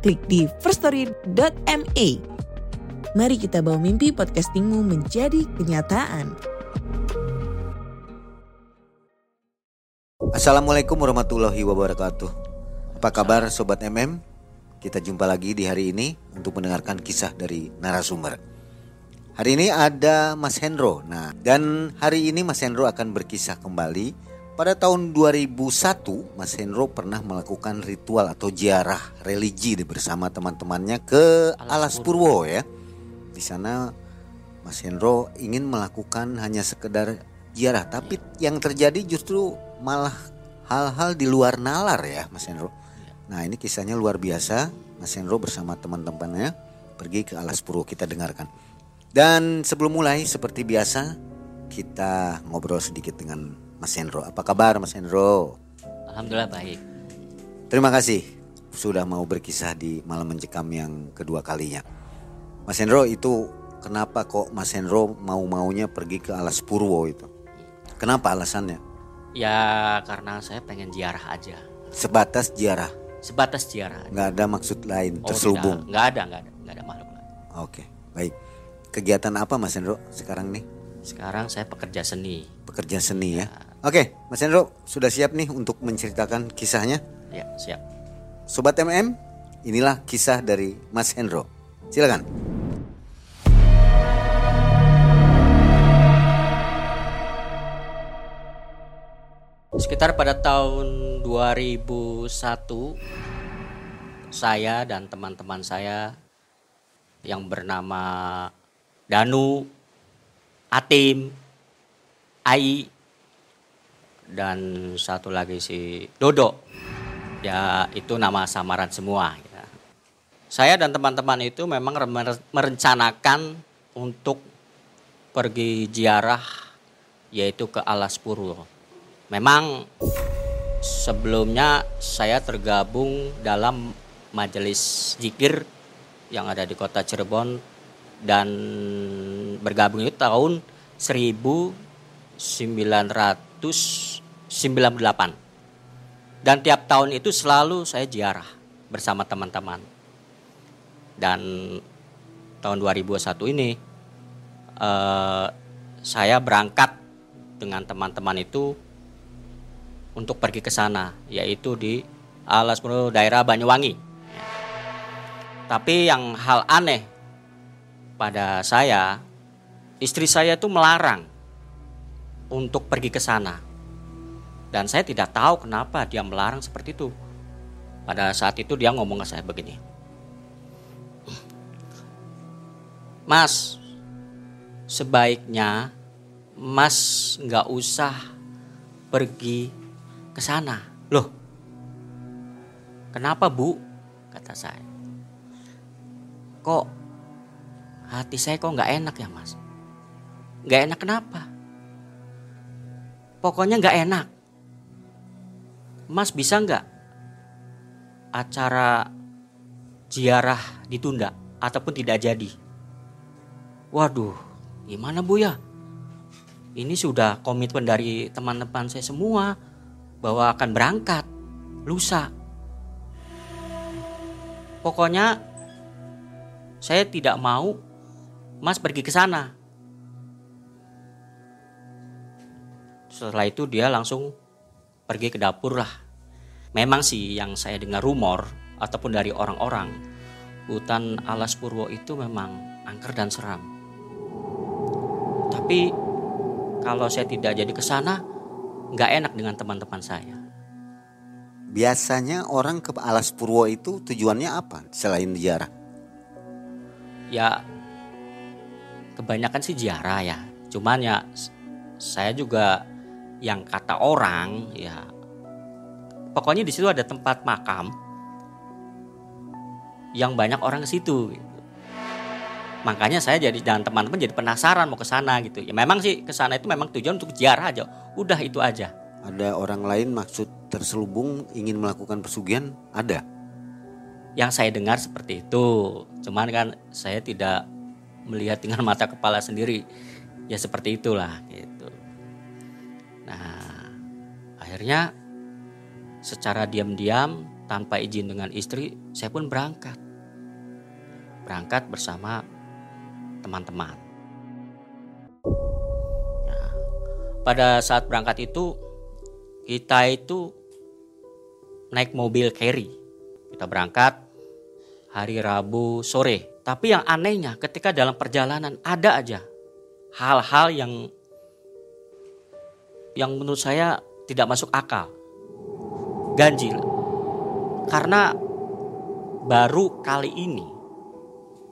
klik di firststory.me. Mari kita bawa mimpi podcastingmu menjadi kenyataan. Assalamualaikum warahmatullahi wabarakatuh. Apa kabar Sobat MM? Kita jumpa lagi di hari ini untuk mendengarkan kisah dari narasumber. Hari ini ada Mas Hendro. Nah, dan hari ini Mas Hendro akan berkisah kembali pada tahun 2001 Mas Hendro pernah melakukan ritual atau ziarah religi bersama teman-temannya ke Alas Purwo ya. Di sana Mas Hendro ingin melakukan hanya sekedar ziarah, tapi yang terjadi justru malah hal-hal di luar nalar ya Mas Hendro. Nah ini kisahnya luar biasa. Mas Hendro bersama teman-temannya pergi ke Alas Purwo kita dengarkan. Dan sebelum mulai seperti biasa kita ngobrol sedikit dengan Mas Hendro. Apa kabar Mas Hendro? Alhamdulillah baik. Terima kasih sudah mau berkisah di malam mencekam yang kedua kalinya. Mas Hendro itu kenapa kok Mas Hendro mau-maunya pergi ke Alas Purwo itu? Kenapa alasannya? Ya karena saya pengen ziarah aja. Sebatas ziarah, Sebatas ziarah. nggak ada maksud lain Oh, terselubung. Nggak ada, nggak ada, nggak ada makhluk lain. Oke, baik. Kegiatan apa Mas Hendro sekarang nih? Sekarang saya pekerja seni. Pekerja seni ya. Oke, Mas Hendro sudah siap nih untuk menceritakan kisahnya? Ya siap. Sobat MM, inilah kisah dari Mas Hendro. Silakan. Sekitar pada tahun 2001 saya dan teman-teman saya yang bernama Danu, Atim, Ai dan satu lagi si Dodo. Ya itu nama samaran semua. ya. Saya dan teman-teman itu memang mer- merencanakan untuk pergi ziarah yaitu ke Alas Purwo. Memang sebelumnya saya tergabung dalam majelis zikir yang ada di kota Cirebon dan bergabung itu tahun 1998. Dan tiap tahun itu selalu saya ziarah bersama teman-teman. Dan tahun 2021 ini eh, saya berangkat dengan teman-teman itu untuk pergi ke sana, yaitu di Alas daerah Banyuwangi. Tapi yang hal aneh pada saya, istri saya itu melarang untuk pergi ke sana. Dan saya tidak tahu kenapa dia melarang seperti itu. Pada saat itu dia ngomong ke saya begini. Mas, sebaiknya Mas nggak usah pergi ke sana. Loh, kenapa bu? Kata saya. Kok hati saya kok nggak enak ya mas? Nggak enak kenapa? Pokoknya nggak enak. Mas bisa nggak acara ziarah ditunda ataupun tidak jadi? Waduh, gimana bu ya? Ini sudah komitmen dari teman-teman saya semua bahwa akan berangkat lusa. Pokoknya saya tidak mau Mas pergi ke sana. Setelah itu dia langsung pergi ke dapur lah. Memang sih yang saya dengar rumor ataupun dari orang-orang, hutan Alas Purwo itu memang angker dan seram. Tapi kalau saya tidak jadi ke sana, nggak enak dengan teman-teman saya. Biasanya orang ke Alas Purwo itu tujuannya apa selain ziarah? Ya kebanyakan sih ziarah ya. Cuman ya saya juga yang kata orang ya pokoknya di situ ada tempat makam yang banyak orang ke situ. Gitu. Makanya saya jadi dan teman-teman jadi penasaran mau ke sana gitu. Ya memang sih ke sana itu memang tujuan untuk ziarah aja. Udah itu aja. Ada orang lain maksud terselubung ingin melakukan pesugihan? Ada. Yang saya dengar seperti itu. Cuman kan saya tidak melihat dengan mata kepala sendiri. Ya seperti itulah gitu. Nah, akhirnya secara diam-diam tanpa izin dengan istri, saya pun berangkat. Berangkat bersama teman-teman. Nah, pada saat berangkat itu kita itu naik mobil carry. Kita berangkat hari Rabu sore. Tapi yang anehnya ketika dalam perjalanan ada aja hal-hal yang yang menurut saya tidak masuk akal. Ganjil. Karena baru kali ini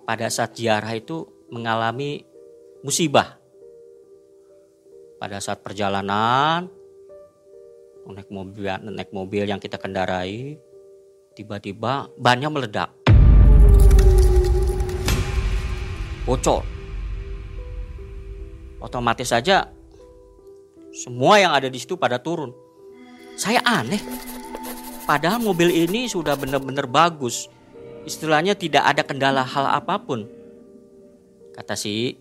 pada saat ziarah itu mengalami musibah. Pada saat perjalanan naik mobil naik mobil yang kita kendarai tiba-tiba bannya meledak. Bocor. Otomatis saja semua yang ada di situ pada turun. Saya aneh. Padahal mobil ini sudah benar-benar bagus. Istilahnya tidak ada kendala hal apa pun Kata si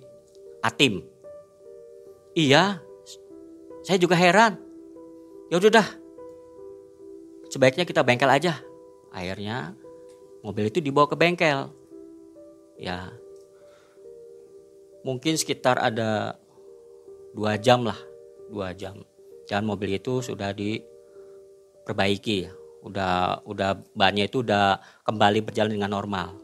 Atim. Iya, saya juga heran. Ya udah dah, sebaiknya kita bengkel aja. Akhirnya mobil itu dibawa ke bengkel. Ya, mungkin sekitar ada dua jam lah, dua jam. Dan mobil itu sudah diperbaiki, udah udah bannya itu udah kembali berjalan dengan normal.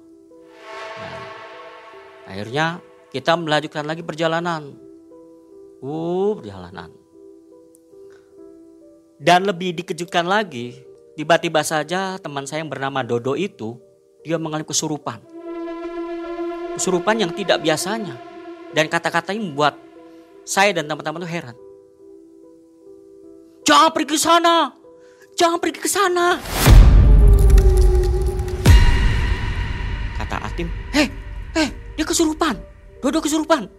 Akhirnya kita melanjutkan lagi perjalanan. Uh, perjalanan. Dan lebih dikejutkan lagi, tiba-tiba saja teman saya yang bernama Dodo itu, dia mengalami kesurupan. Kesurupan yang tidak biasanya. Dan kata-katanya membuat saya dan teman-teman itu heran. Jangan pergi ke sana. Jangan pergi ke sana. Kata Atim, hei, hei, dia kesurupan. Dodo kesurupan.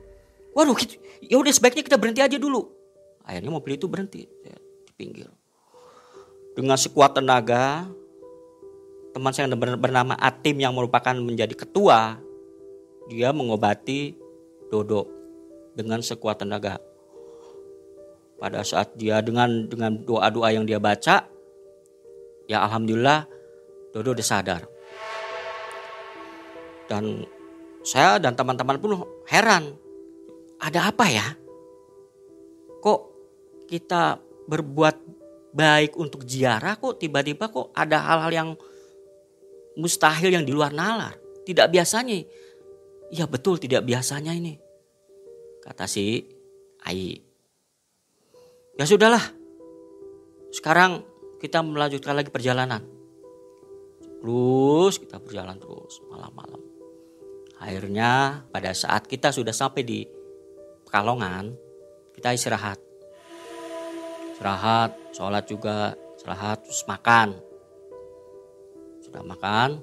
Waduh, ya udah sebaiknya kita berhenti aja dulu. Akhirnya mobil itu berhenti ya, di pinggir. Dengan sekuat tenaga, teman saya yang bernama Atim yang merupakan menjadi ketua, dia mengobati Dodo dengan sekuat tenaga. Pada saat dia dengan dengan doa-doa yang dia baca, ya alhamdulillah Dodo udah sadar. Dan saya dan teman-teman pun heran. Ada apa ya? Kok kita berbuat baik untuk ziarah kok tiba-tiba kok ada hal-hal yang mustahil yang di luar nalar. Tidak biasanya. Ya betul tidak biasanya ini. Kata si Ai. Ya sudahlah. Sekarang kita melanjutkan lagi perjalanan. Terus kita berjalan terus malam-malam. Akhirnya pada saat kita sudah sampai di Pekalongan, kita istirahat. Istirahat, sholat juga, istirahat, terus makan. Sudah makan,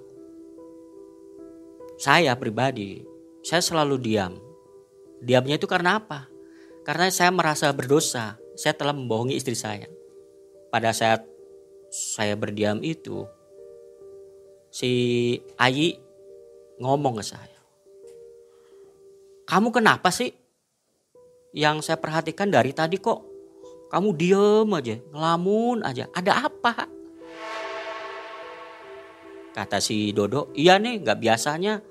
saya pribadi, saya selalu diam. Diamnya itu karena apa? Karena saya merasa berdosa, saya telah membohongi istri saya. Pada saat saya berdiam itu, si Ayi ngomong ke saya kamu kenapa sih? Yang saya perhatikan dari tadi kok kamu diem aja, ngelamun aja. Ada apa? Kata si Dodo, iya nih gak biasanya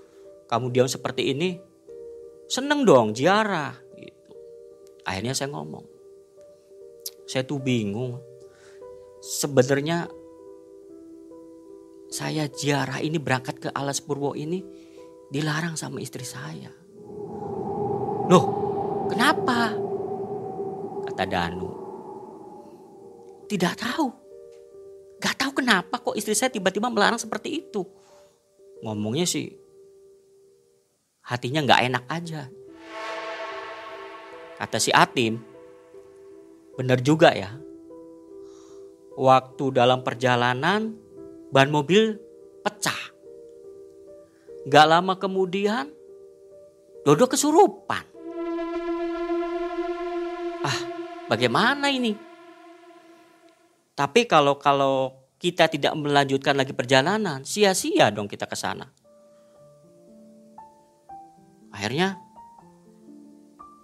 kamu diam seperti ini. Seneng dong ziarah. Gitu. Akhirnya saya ngomong. Saya tuh bingung. Sebenarnya saya ziarah ini berangkat ke Alas Purwo ini dilarang sama istri saya. Loh, kenapa? Kata Danu. Tidak tahu. Gak tahu kenapa kok istri saya tiba-tiba melarang seperti itu. Ngomongnya sih hatinya gak enak aja. Kata si Atim, benar juga ya. Waktu dalam perjalanan ban mobil pecah. Gak lama kemudian Dodo kesurupan. Ah, bagaimana ini? Tapi kalau kalau kita tidak melanjutkan lagi perjalanan, sia-sia dong kita ke sana. Akhirnya,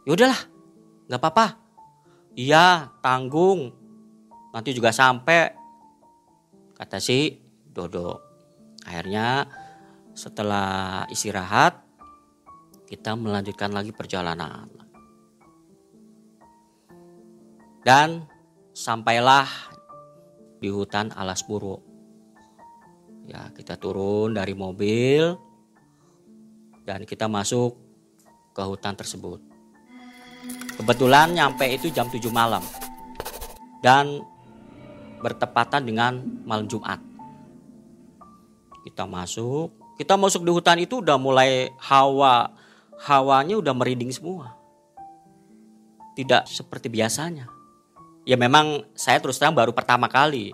yaudahlah, nggak apa-apa. Iya, tanggung. Nanti juga sampai, kata si Dodo. Akhirnya setelah istirahat, kita melanjutkan lagi perjalanan. Dan sampailah di hutan alas puro. Ya, kita turun dari mobil dan kita masuk ke hutan tersebut. Kebetulan nyampe itu jam 7 malam. Dan bertepatan dengan malam Jumat. Kita masuk, kita masuk di hutan itu udah mulai hawa hawanya udah merinding semua. Tidak seperti biasanya. Ya memang saya terus terang baru pertama kali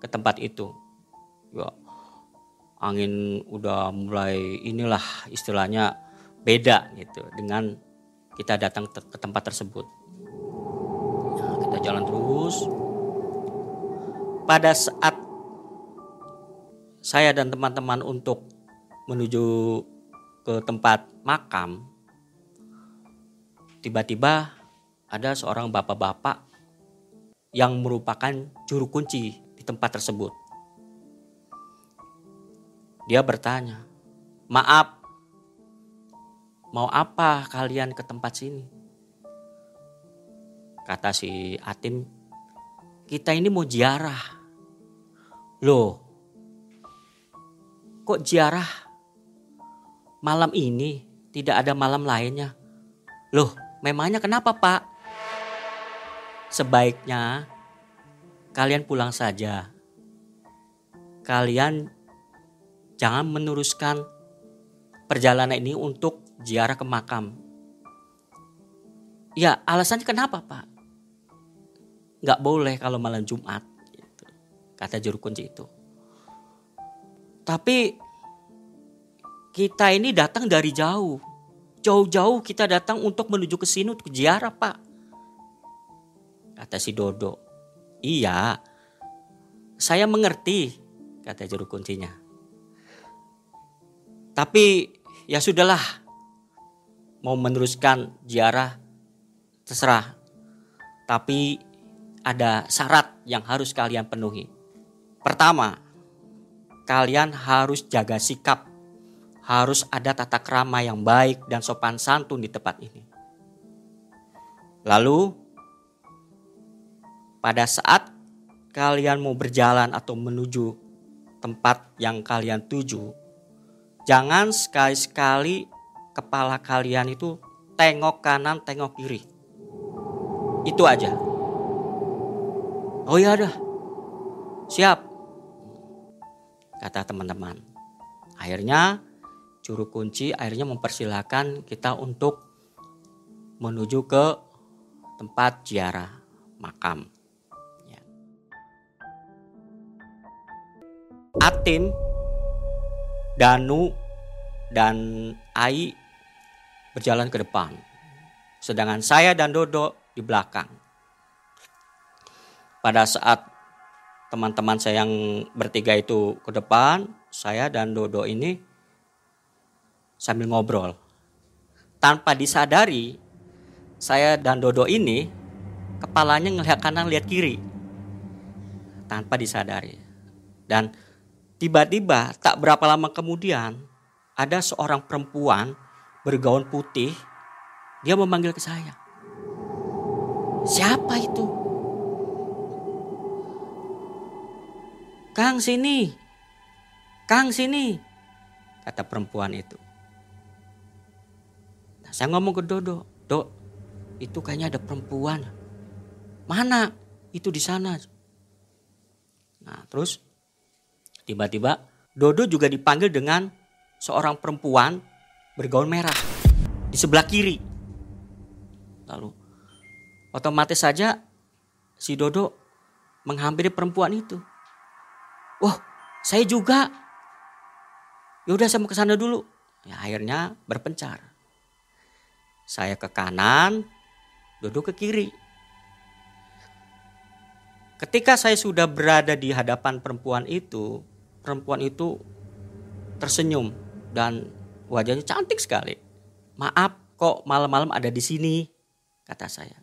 ke tempat itu. Ya, angin udah mulai inilah istilahnya beda gitu dengan kita datang ke tempat tersebut. Nah, kita jalan terus. Pada saat saya dan teman-teman untuk menuju ke tempat makam, tiba-tiba ada seorang bapak-bapak yang merupakan juru kunci di tempat tersebut. Dia bertanya, "Maaf, mau apa kalian ke tempat sini?" Kata si Atim, "Kita ini mau ziarah." Loh, kok ziarah malam ini tidak ada malam lainnya? Loh, memangnya kenapa pak? Sebaiknya kalian pulang saja. Kalian jangan meneruskan perjalanan ini untuk ziarah ke makam. Ya alasannya kenapa pak? Gak boleh kalau malam Jumat. Gitu. Kata juru kunci itu. Tapi kita ini datang dari jauh. Jauh-jauh kita datang untuk menuju ke sini untuk ziarah pak. Kata si Dodo. Iya, saya mengerti, kata juru kuncinya. Tapi ya sudahlah, mau meneruskan ziarah terserah. Tapi ada syarat yang harus kalian penuhi. Pertama, kalian harus jaga sikap. Harus ada tata krama yang baik dan sopan santun di tempat ini. Lalu, pada saat kalian mau berjalan atau menuju tempat yang kalian tuju, jangan sekali-sekali kepala kalian itu tengok kanan, tengok kiri. Itu aja. Oh ya dah, siap kata teman-teman. Akhirnya juru kunci akhirnya mempersilahkan kita untuk menuju ke tempat ziarah makam. Ya. Atim, Danu, dan Ai berjalan ke depan. Sedangkan saya dan Dodo di belakang. Pada saat teman-teman saya yang bertiga itu ke depan, saya dan Dodo ini sambil ngobrol. Tanpa disadari, saya dan Dodo ini kepalanya ngelihat kanan lihat kiri. Tanpa disadari. Dan tiba-tiba tak berapa lama kemudian ada seorang perempuan bergaun putih dia memanggil ke saya. Siapa itu? Kang sini. Kang sini. Kata perempuan itu. Nah, saya ngomong ke Dodo. Dok, itu kayaknya ada perempuan. Mana? Itu di sana. Nah terus tiba-tiba Dodo juga dipanggil dengan seorang perempuan bergaun merah di sebelah kiri. Lalu otomatis saja si Dodo menghampiri perempuan itu. Wah, saya juga. Ya udah saya mau ke sana dulu. Ya akhirnya berpencar. Saya ke kanan, duduk ke kiri. Ketika saya sudah berada di hadapan perempuan itu, perempuan itu tersenyum dan wajahnya cantik sekali. Maaf kok malam-malam ada di sini, kata saya.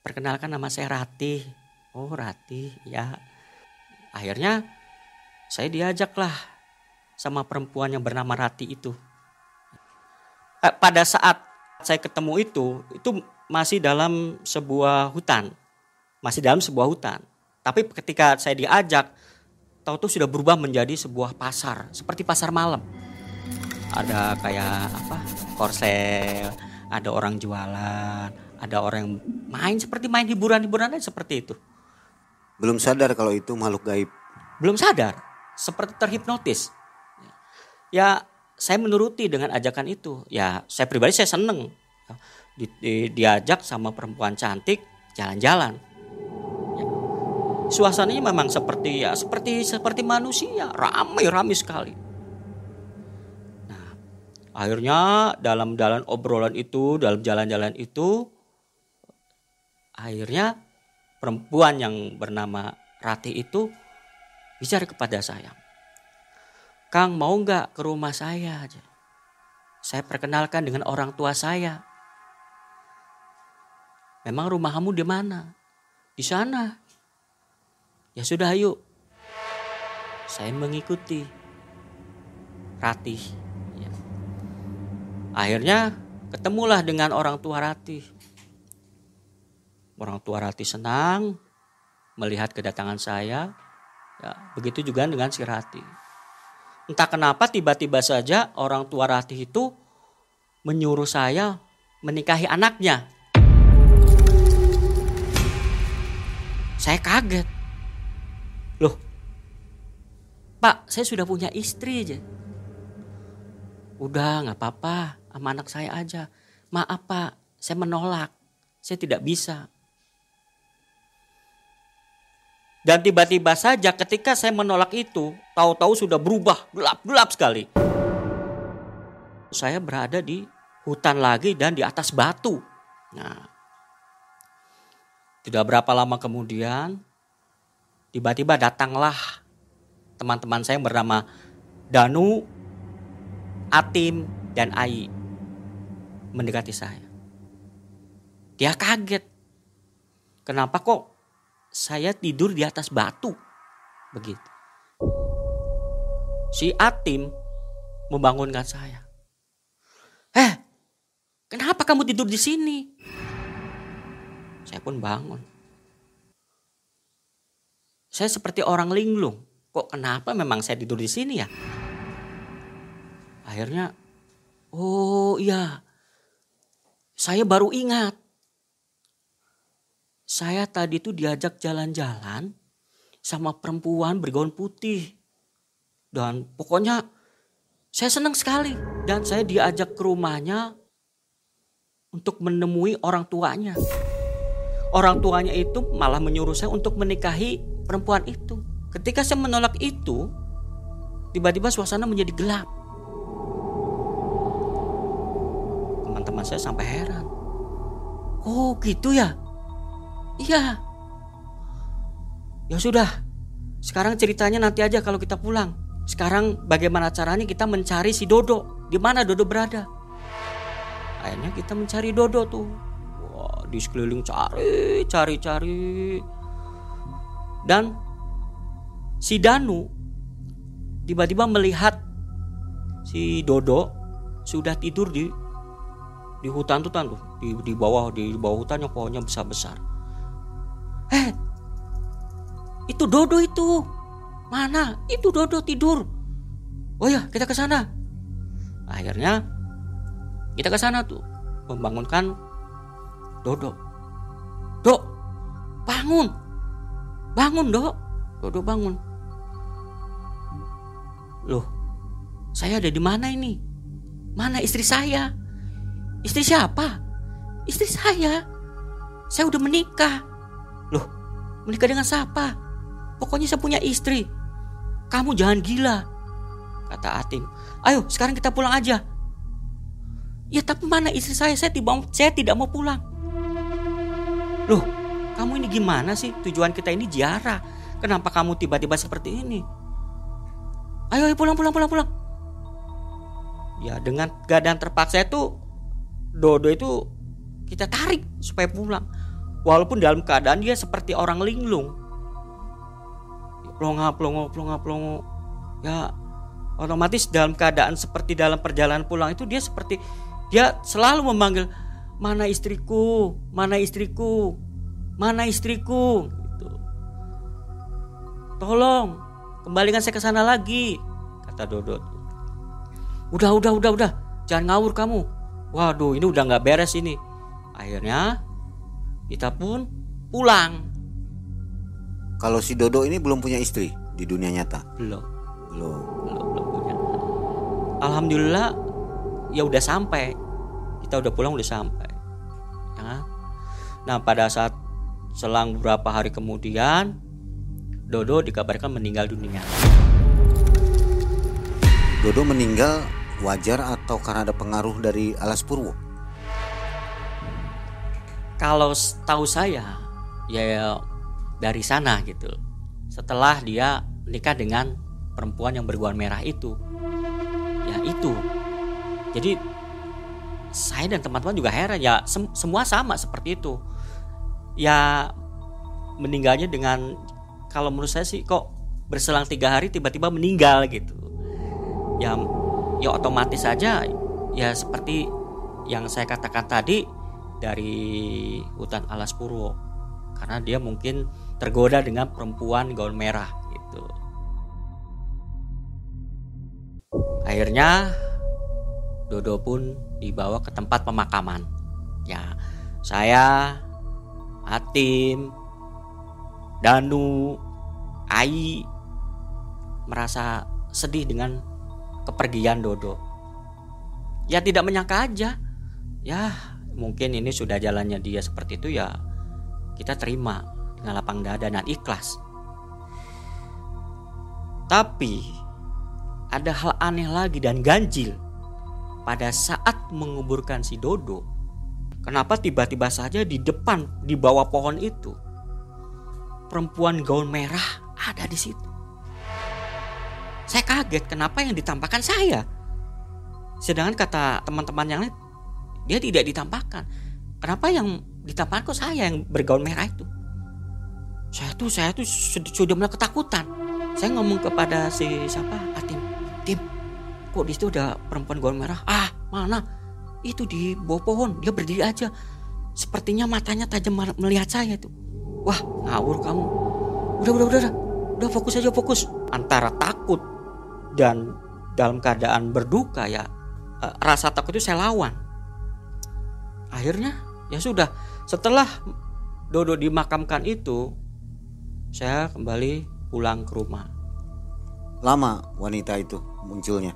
Perkenalkan nama saya Ratih. Oh Ratih, ya. Akhirnya saya diajaklah sama perempuan yang bernama Rati itu. Eh, pada saat saya ketemu itu, itu masih dalam sebuah hutan. Masih dalam sebuah hutan. Tapi ketika saya diajak, tahu tuh sudah berubah menjadi sebuah pasar, seperti pasar malam. Ada kayak apa? Korsel, ada orang jualan, ada orang yang main seperti main hiburan-hiburan seperti itu. Belum sadar kalau itu makhluk gaib. Belum sadar, seperti terhipnotis ya saya menuruti dengan ajakan itu. Ya saya pribadi saya seneng di, di, diajak sama perempuan cantik jalan-jalan. Ya. Suasananya memang seperti ya seperti seperti manusia, ramai-ramai sekali. Akhirnya dalam dalam obrolan itu, dalam jalan-jalan itu, akhirnya perempuan yang bernama Rati itu bicara kepada saya. Kang mau nggak ke rumah saya aja? Saya perkenalkan dengan orang tua saya. Memang rumah kamu di mana? Di sana. Ya sudah yuk. Saya mengikuti Ratih. Ya. Akhirnya ketemulah dengan orang tua Ratih. Orang tua Ratih senang melihat kedatangan saya. Ya, begitu juga dengan si Ratih. Entah kenapa tiba-tiba saja orang tua Ratih itu menyuruh saya menikahi anaknya. Saya kaget. Loh, Pak, saya sudah punya istri aja. Udah nggak apa-apa, sama anak saya aja. Maaf Pak, saya menolak. Saya tidak bisa. Dan tiba-tiba saja ketika saya menolak itu, tahu-tahu sudah berubah gelap-gelap sekali. Saya berada di hutan lagi dan di atas batu. Nah, tidak berapa lama kemudian, tiba-tiba datanglah teman-teman saya yang bernama Danu, Atim, dan Ai mendekati saya. Dia kaget. Kenapa kok saya tidur di atas batu. Begitu. Si Atim membangunkan saya. Eh, kenapa kamu tidur di sini? Saya pun bangun. Saya seperti orang linglung. Kok kenapa memang saya tidur di sini ya? Akhirnya, oh iya, saya baru ingat saya tadi tuh diajak jalan-jalan sama perempuan bergaun putih. Dan pokoknya saya senang sekali. Dan saya diajak ke rumahnya untuk menemui orang tuanya. Orang tuanya itu malah menyuruh saya untuk menikahi perempuan itu. Ketika saya menolak itu, tiba-tiba suasana menjadi gelap. Teman-teman saya sampai heran. Oh gitu ya? Iya. Ya sudah. Sekarang ceritanya nanti aja kalau kita pulang. Sekarang bagaimana caranya kita mencari si Dodo? Di mana Dodo berada? Akhirnya kita mencari Dodo tuh. Wah, di sekeliling cari, cari, cari. Dan si Danu tiba-tiba melihat si Dodo sudah tidur di di hutan tuh tuh di, di bawah di bawah hutan yang pohonnya besar besar Eh, itu Dodo itu. Mana? Itu Dodo tidur. Oh ya, kita ke sana. Akhirnya kita ke sana tuh membangunkan Dodo. Dok, bangun. Bangun, Dok. Dodo bangun. Loh, saya ada di mana ini? Mana istri saya? Istri siapa? Istri saya. Saya udah menikah. Loh, menikah dengan siapa? Pokoknya saya punya istri. Kamu jangan gila. Kata Atim, ayo sekarang kita pulang aja. Ya tapi mana istri saya? Saya tidak, saya tidak mau pulang. Loh, kamu ini gimana sih? Tujuan kita ini ziarah. Kenapa kamu tiba-tiba seperti ini? Ayo, ayo pulang, pulang, pulang, pulang. Ya dengan keadaan terpaksa itu Dodo itu kita tarik supaya pulang. Walaupun dalam keadaan dia seperti orang linglung. Plonga, plongo, plonga, plongo. Ya otomatis dalam keadaan seperti dalam perjalanan pulang itu dia seperti dia selalu memanggil mana istriku, mana istriku, mana istriku gitu. Tolong kembalikan saya ke sana lagi kata Dodot. Udah, udah, udah, udah. Jangan ngawur kamu. Waduh, ini udah nggak beres ini. Akhirnya kita pun pulang. Kalau si Dodo ini belum punya istri di dunia nyata. Belum. Belum. belum belum punya alhamdulillah ya udah sampai kita udah pulang udah sampai ya nah pada saat selang beberapa hari kemudian Dodo dikabarkan meninggal dunia Dodo meninggal wajar atau karena ada pengaruh dari alas purwo? kalau tahu saya ya dari sana gitu. Setelah dia menikah dengan perempuan yang bergaun merah itu. Ya itu. Jadi saya dan teman-teman juga heran ya sem semua sama seperti itu. Ya meninggalnya dengan kalau menurut saya sih kok berselang tiga hari tiba-tiba meninggal gitu. Ya ya otomatis saja. Ya seperti yang saya katakan tadi dari hutan alas purwo. Karena dia mungkin tergoda dengan perempuan gaun merah gitu. Akhirnya Dodo pun dibawa ke tempat pemakaman. Ya saya Atim Danu Ai merasa sedih dengan kepergian Dodo ya tidak menyangka aja ya mungkin ini sudah jalannya dia seperti itu ya kita terima dengan lapang dada dan ikhlas tapi ada hal aneh lagi dan ganjil pada saat menguburkan si Dodo. Kenapa tiba-tiba saja di depan di bawah pohon itu perempuan gaun merah ada di situ. Saya kaget kenapa yang ditampakkan saya. Sedangkan kata teman-teman yang lain dia tidak ditampakkan. Kenapa yang ditampakkan kok saya yang bergaun merah itu? Saya tuh saya tuh sudah mulai ketakutan. Saya ngomong kepada si siapa Atim Tim, kok di situ ada perempuan gaun merah? Ah, mana? Itu di bawah pohon, dia berdiri aja. Sepertinya matanya tajam melihat saya itu. Wah, ngawur kamu. Udah, udah, udah. Udah fokus aja fokus. Antara takut dan dalam keadaan berduka ya, eh, rasa takut itu saya lawan. Akhirnya ya sudah. Setelah Dodo dimakamkan itu, saya kembali pulang ke rumah. Lama wanita itu munculnya.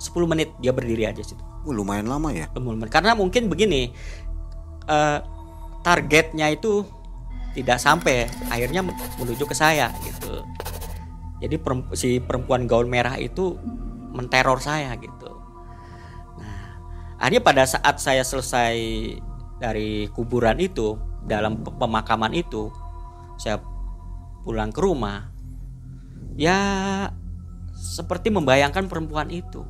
10 menit dia berdiri aja situ. Uh, lumayan lama ya. Lumayan. Karena mungkin begini, uh, targetnya itu tidak sampai, akhirnya menuju ke saya gitu. Jadi si perempuan gaun merah itu menteror saya gitu. Nah, akhirnya pada saat saya selesai dari kuburan itu dalam pemakaman itu, saya pulang ke rumah ya seperti membayangkan perempuan itu.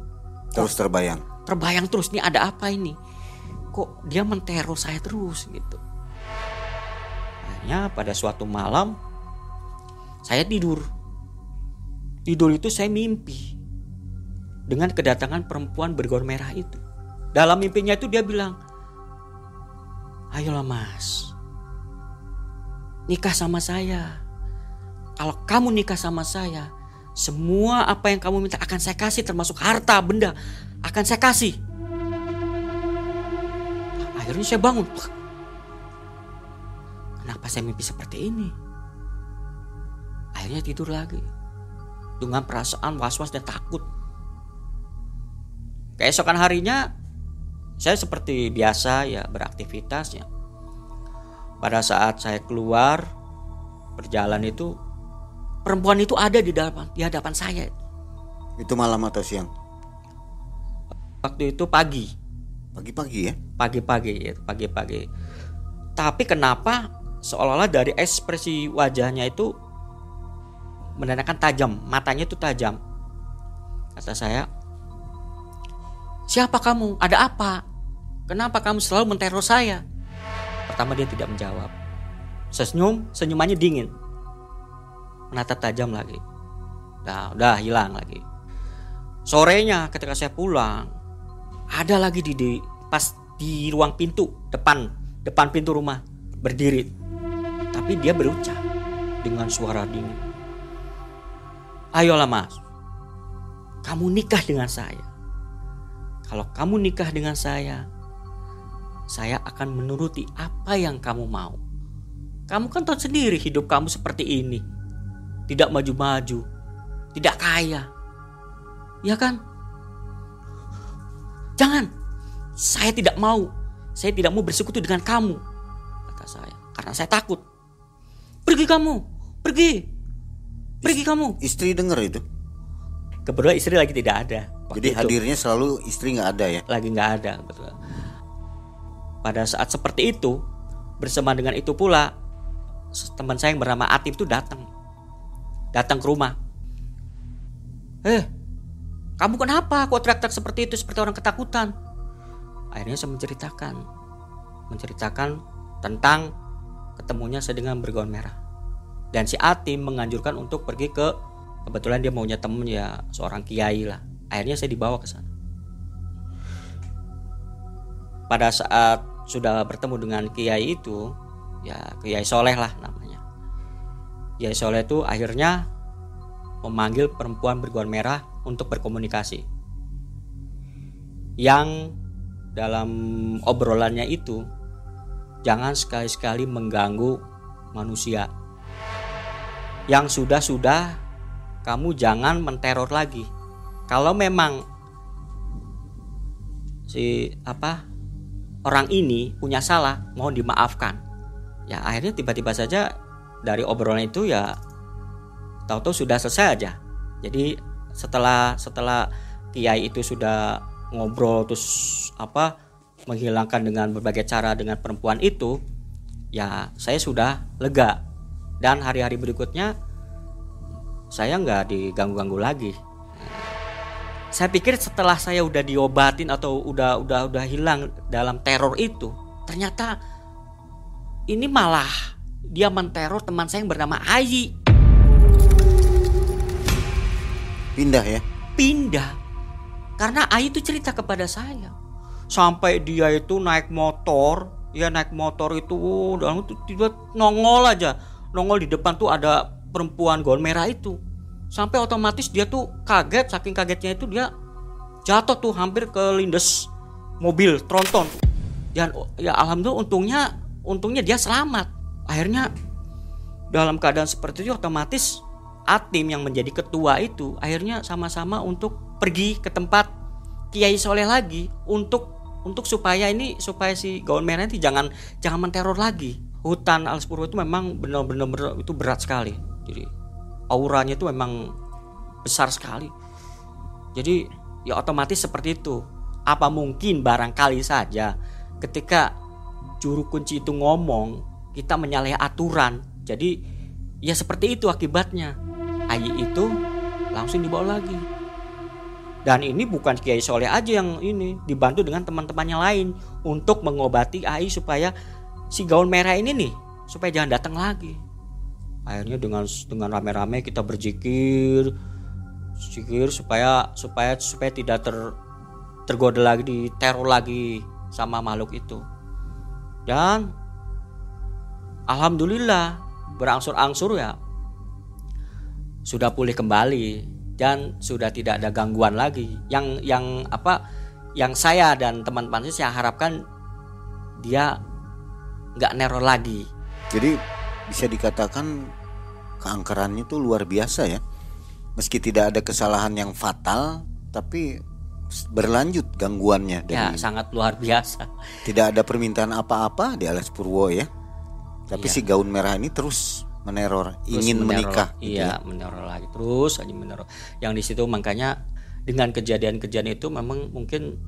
Terus terbayang. Terbayang terus nih ada apa ini? Kok dia menteror saya terus gitu. Akhirnya pada suatu malam saya tidur. Tidur itu saya mimpi dengan kedatangan perempuan bergaun merah itu. Dalam mimpinya itu dia bilang, "Ayolah Mas, nikah sama saya." Kalau kamu nikah sama saya, semua apa yang kamu minta akan saya kasih termasuk harta, benda akan saya kasih. Akhirnya saya bangun. Kenapa saya mimpi seperti ini? Akhirnya tidur lagi. Dengan perasaan was-was dan takut. Keesokan harinya saya seperti biasa ya beraktivitasnya. Pada saat saya keluar berjalan itu perempuan itu ada di di hadapan saya. Itu malam atau siang? Waktu itu pagi, Pagi-pagi ya? pagi-pagi, ya, pagi-pagi. Tapi kenapa seolah-olah dari ekspresi wajahnya itu menandakan tajam, matanya itu tajam. Kata saya, siapa kamu? Ada apa? Kenapa kamu selalu menteror saya? Pertama dia tidak menjawab. Senyum, senyumannya dingin. Menatap tajam lagi. Nah, udah hilang lagi. Sorenya ketika saya pulang, ada lagi di, di pas di ruang pintu depan depan pintu rumah berdiri. Tapi dia berucap dengan suara dingin. Ayolah mas, kamu nikah dengan saya. Kalau kamu nikah dengan saya, saya akan menuruti apa yang kamu mau. Kamu kan tahu sendiri hidup kamu seperti ini. Tidak maju-maju, tidak kaya. Ya kan? Jangan. Saya tidak mau. Saya tidak mau bersekutu dengan kamu. Kata saya. Karena saya takut. Pergi kamu. Pergi. Pergi kamu. Istri dengar itu? Kebetulan istri lagi tidak ada. Jadi itu. hadirnya selalu istri nggak ada ya? lagi nggak ada betul. Pada saat seperti itu bersama dengan itu pula teman saya yang bernama Atim itu datang datang ke rumah. Eh, kamu kenapa kok teriak-teriak seperti itu seperti orang ketakutan? Akhirnya saya menceritakan menceritakan tentang ketemunya saya dengan bergaun merah. Dan si Atim menganjurkan untuk pergi ke kebetulan dia maunya temen ya seorang kiai lah. Akhirnya saya dibawa ke sana. Pada saat sudah bertemu dengan kiai itu ya kiai soleh lah namanya. Kiai soleh itu akhirnya memanggil perempuan bergaun merah untuk berkomunikasi. Yang dalam obrolannya itu jangan sekali-sekali mengganggu manusia yang sudah-sudah kamu jangan menteror lagi. Kalau memang si apa orang ini punya salah mohon dimaafkan. Ya akhirnya tiba-tiba saja dari obrolan itu ya tahu-tahu sudah selesai aja. Jadi setelah setelah kiai itu sudah ngobrol terus apa menghilangkan dengan berbagai cara dengan perempuan itu ya saya sudah lega dan hari-hari berikutnya saya nggak diganggu-ganggu lagi. Saya pikir setelah saya udah diobatin atau udah udah udah hilang dalam teror itu ternyata ini malah dia menteror teman saya yang bernama Ayi. Pindah ya? pindah. Karena Ayi itu cerita kepada saya. Sampai dia itu naik motor ya naik motor itu dan itu tiba nongol aja nongol di depan tuh ada perempuan gaun merah itu. Sampai otomatis dia tuh kaget saking kagetnya itu dia jatuh tuh hampir ke lindes mobil tronton. Dan ya alhamdulillah untungnya untungnya dia selamat. Akhirnya dalam keadaan seperti itu otomatis Atim yang menjadi ketua itu akhirnya sama-sama untuk pergi ke tempat Kiai Soleh lagi untuk untuk supaya ini supaya si gaun merah ini jangan jangan menteror lagi. Hutan Alspurwo itu memang benar-benar benar- itu berat sekali. Jadi auranya itu memang besar sekali. Jadi ya otomatis seperti itu. Apa mungkin barangkali saja ketika juru kunci itu ngomong kita menyalahi aturan. Jadi ya seperti itu akibatnya. Ayi itu langsung dibawa lagi. Dan ini bukan Kiai Soleh aja yang ini dibantu dengan teman-temannya lain untuk mengobati Ai supaya si gaun merah ini nih supaya jangan datang lagi. Akhirnya dengan dengan rame-rame kita berzikir, zikir supaya supaya supaya tidak ter tergoda lagi diteror lagi sama makhluk itu. Dan alhamdulillah berangsur-angsur ya sudah pulih kembali dan sudah tidak ada gangguan lagi. Yang yang apa yang saya dan teman-teman saya harapkan dia nggak neror lagi. Jadi bisa dikatakan keangkerannya itu luar biasa ya. Meski tidak ada kesalahan yang fatal, tapi berlanjut gangguannya Ya dari sangat luar biasa. tidak ada permintaan apa-apa di Alas Purwo ya. Tapi Iya. si gaun merah ini terus meneror, Terus ingin meneror. menikah. gitu Iya ya. meneror lagi terus aja meneror. Yang di situ makanya dengan kejadian-kejadian itu memang mungkin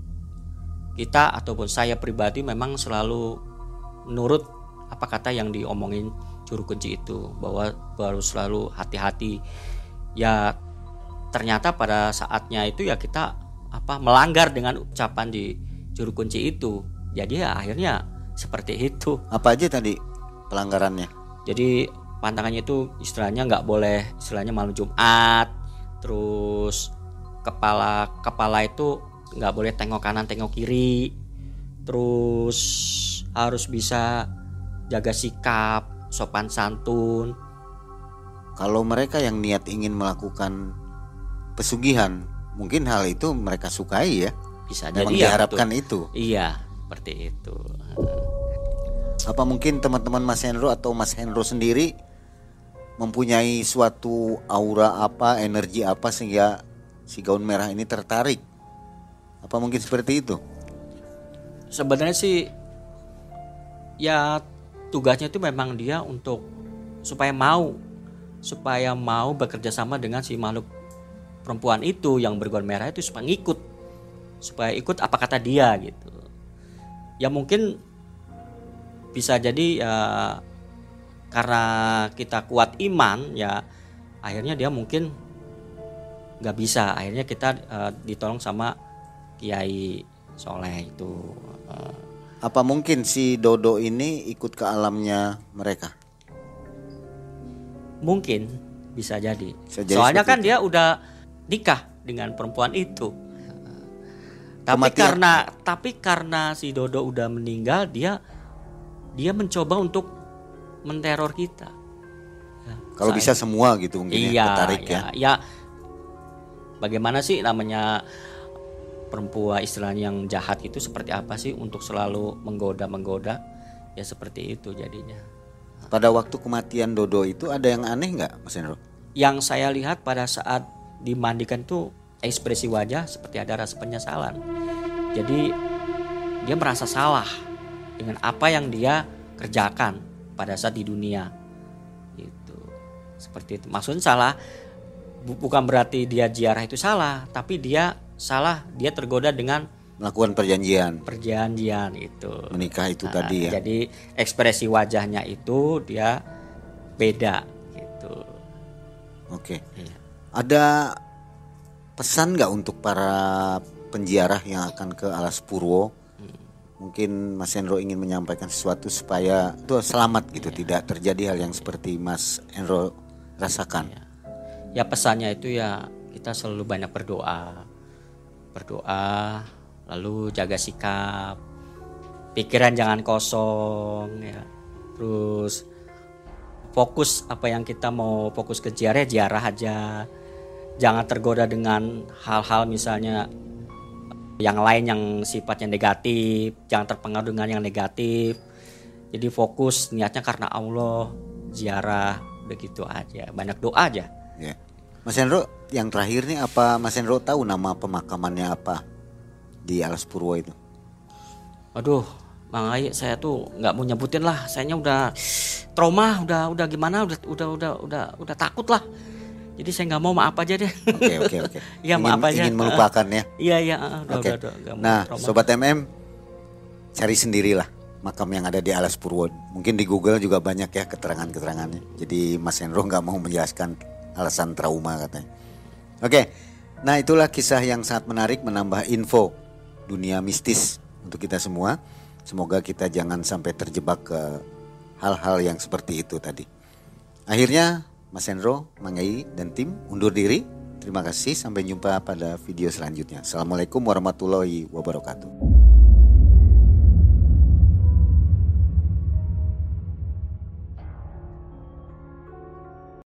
kita ataupun saya pribadi memang selalu menurut apa kata yang diomongin juru kunci itu bahwa baru selalu hati-hati. Ya ternyata pada saatnya itu ya kita apa melanggar dengan ucapan di juru kunci itu. Jadi ya akhirnya seperti itu. Apa aja tadi pelanggarannya? jadi pantangannya itu istilahnya nggak boleh istilahnya malam Jumat terus kepala kepala itu nggak boleh tengok kanan tengok kiri terus harus bisa jaga sikap sopan santun Kalau mereka yang niat ingin melakukan pesugihan, mungkin hal itu mereka sukai ya. bisa jadi Memang ya diharapkan betul. itu. iya seperti itu Apa mungkin teman-teman Mas Hendro atau Mas Hendro sendiri mempunyai suatu aura apa, energi apa sehingga si gaun merah ini tertarik? Apa mungkin seperti itu? Sebenarnya sih ya tugasnya itu memang dia untuk supaya mau supaya mau bekerja sama dengan si makhluk perempuan itu yang bergaun merah itu supaya ngikut supaya ikut apa kata dia gitu. Ya mungkin bisa jadi ya karena kita kuat iman ya akhirnya dia mungkin nggak bisa. Akhirnya kita eh, ditolong sama kiai soleh itu Apa mungkin si Dodo ini ikut ke alamnya mereka? Mungkin bisa jadi. Bisa jadi Soalnya kan dia udah nikah dengan perempuan itu. Tapi Kematian. karena tapi karena si Dodo udah meninggal, dia dia mencoba untuk menteror kita. Ya, Kalau bisa semua gitu mungkin ya, iya, tertarik ya. ya, ya. Bagaimana sih namanya perempuan istilahnya yang jahat itu seperti apa sih untuk selalu menggoda-menggoda? Ya seperti itu jadinya. Pada waktu kematian Dodo itu ada yang aneh nggak, Mas Hendro? yang saya lihat pada saat dimandikan tuh ekspresi wajah seperti ada rasa penyesalan. Jadi dia merasa salah dengan apa yang dia kerjakan pada saat di dunia. Gitu. Seperti itu. Maksudnya salah bu- bukan berarti dia ziarah itu salah, tapi dia salah dia tergoda dengan Melakukan perjanjian perjanjian itu. menikah itu Nah, tadi ya. Jadi ekspresi wajahnya itu dia beda gitu. Oke. Iya. Ada pesan nggak untuk para penziarah yang akan ke Alas Purwo? Mungkin Mas Hendro ingin menyampaikan sesuatu supaya itu selamat gitu, Iya. tidak terjadi hal yang seperti Mas Hendro rasakan. ya pesannya itu ya kita selalu banyak berdoa berdoa lalu jaga sikap. Pikiran jangan kosong ya. Terus fokus apa yang kita mau fokus ke ziarah ziarah aja. Jangan tergoda dengan hal-hal misalnya yang lain yang sifatnya negatif jangan terpengaruh dengan yang negatif. Jadi fokus niatnya karena Allah ziarah begitu aja. Banyak doa aja. Ya. Mas Hendro, yang terakhir nih apa Mas Hendro tahu nama pemakamannya apa di Alas Purwo itu? Aduh, Bang Ai, saya tuh nggak mau nyebutin lah. Sayanya udah trauma, udah udah gimana, udah udah udah udah udah takut lah. Jadi saya nggak mau maaf aja deh. Oke oke oke. Iya, Ingin- maaf aja. Ingin melupakan ya. Iya iya, Oke. udah, udah, nggak mau Nah, trauma. sobat MM cari sendirilah makam yang ada di Alas Purwo. Mungkin di Google juga banyak ya keterangan-keterangannya. Jadi Mas Hendro nggak mau menjelaskan alasan trauma katanya. Oke. Nah, itulah kisah yang sangat menarik menambah info dunia mistis untuk kita semua. Semoga kita jangan sampai terjebak ke hal-hal yang seperti itu tadi. Akhirnya Mas Hendro, Mangai dan tim undur diri. Terima kasih sampai jumpa pada video selanjutnya. Assalamualaikum warahmatullahi wabarakatuh.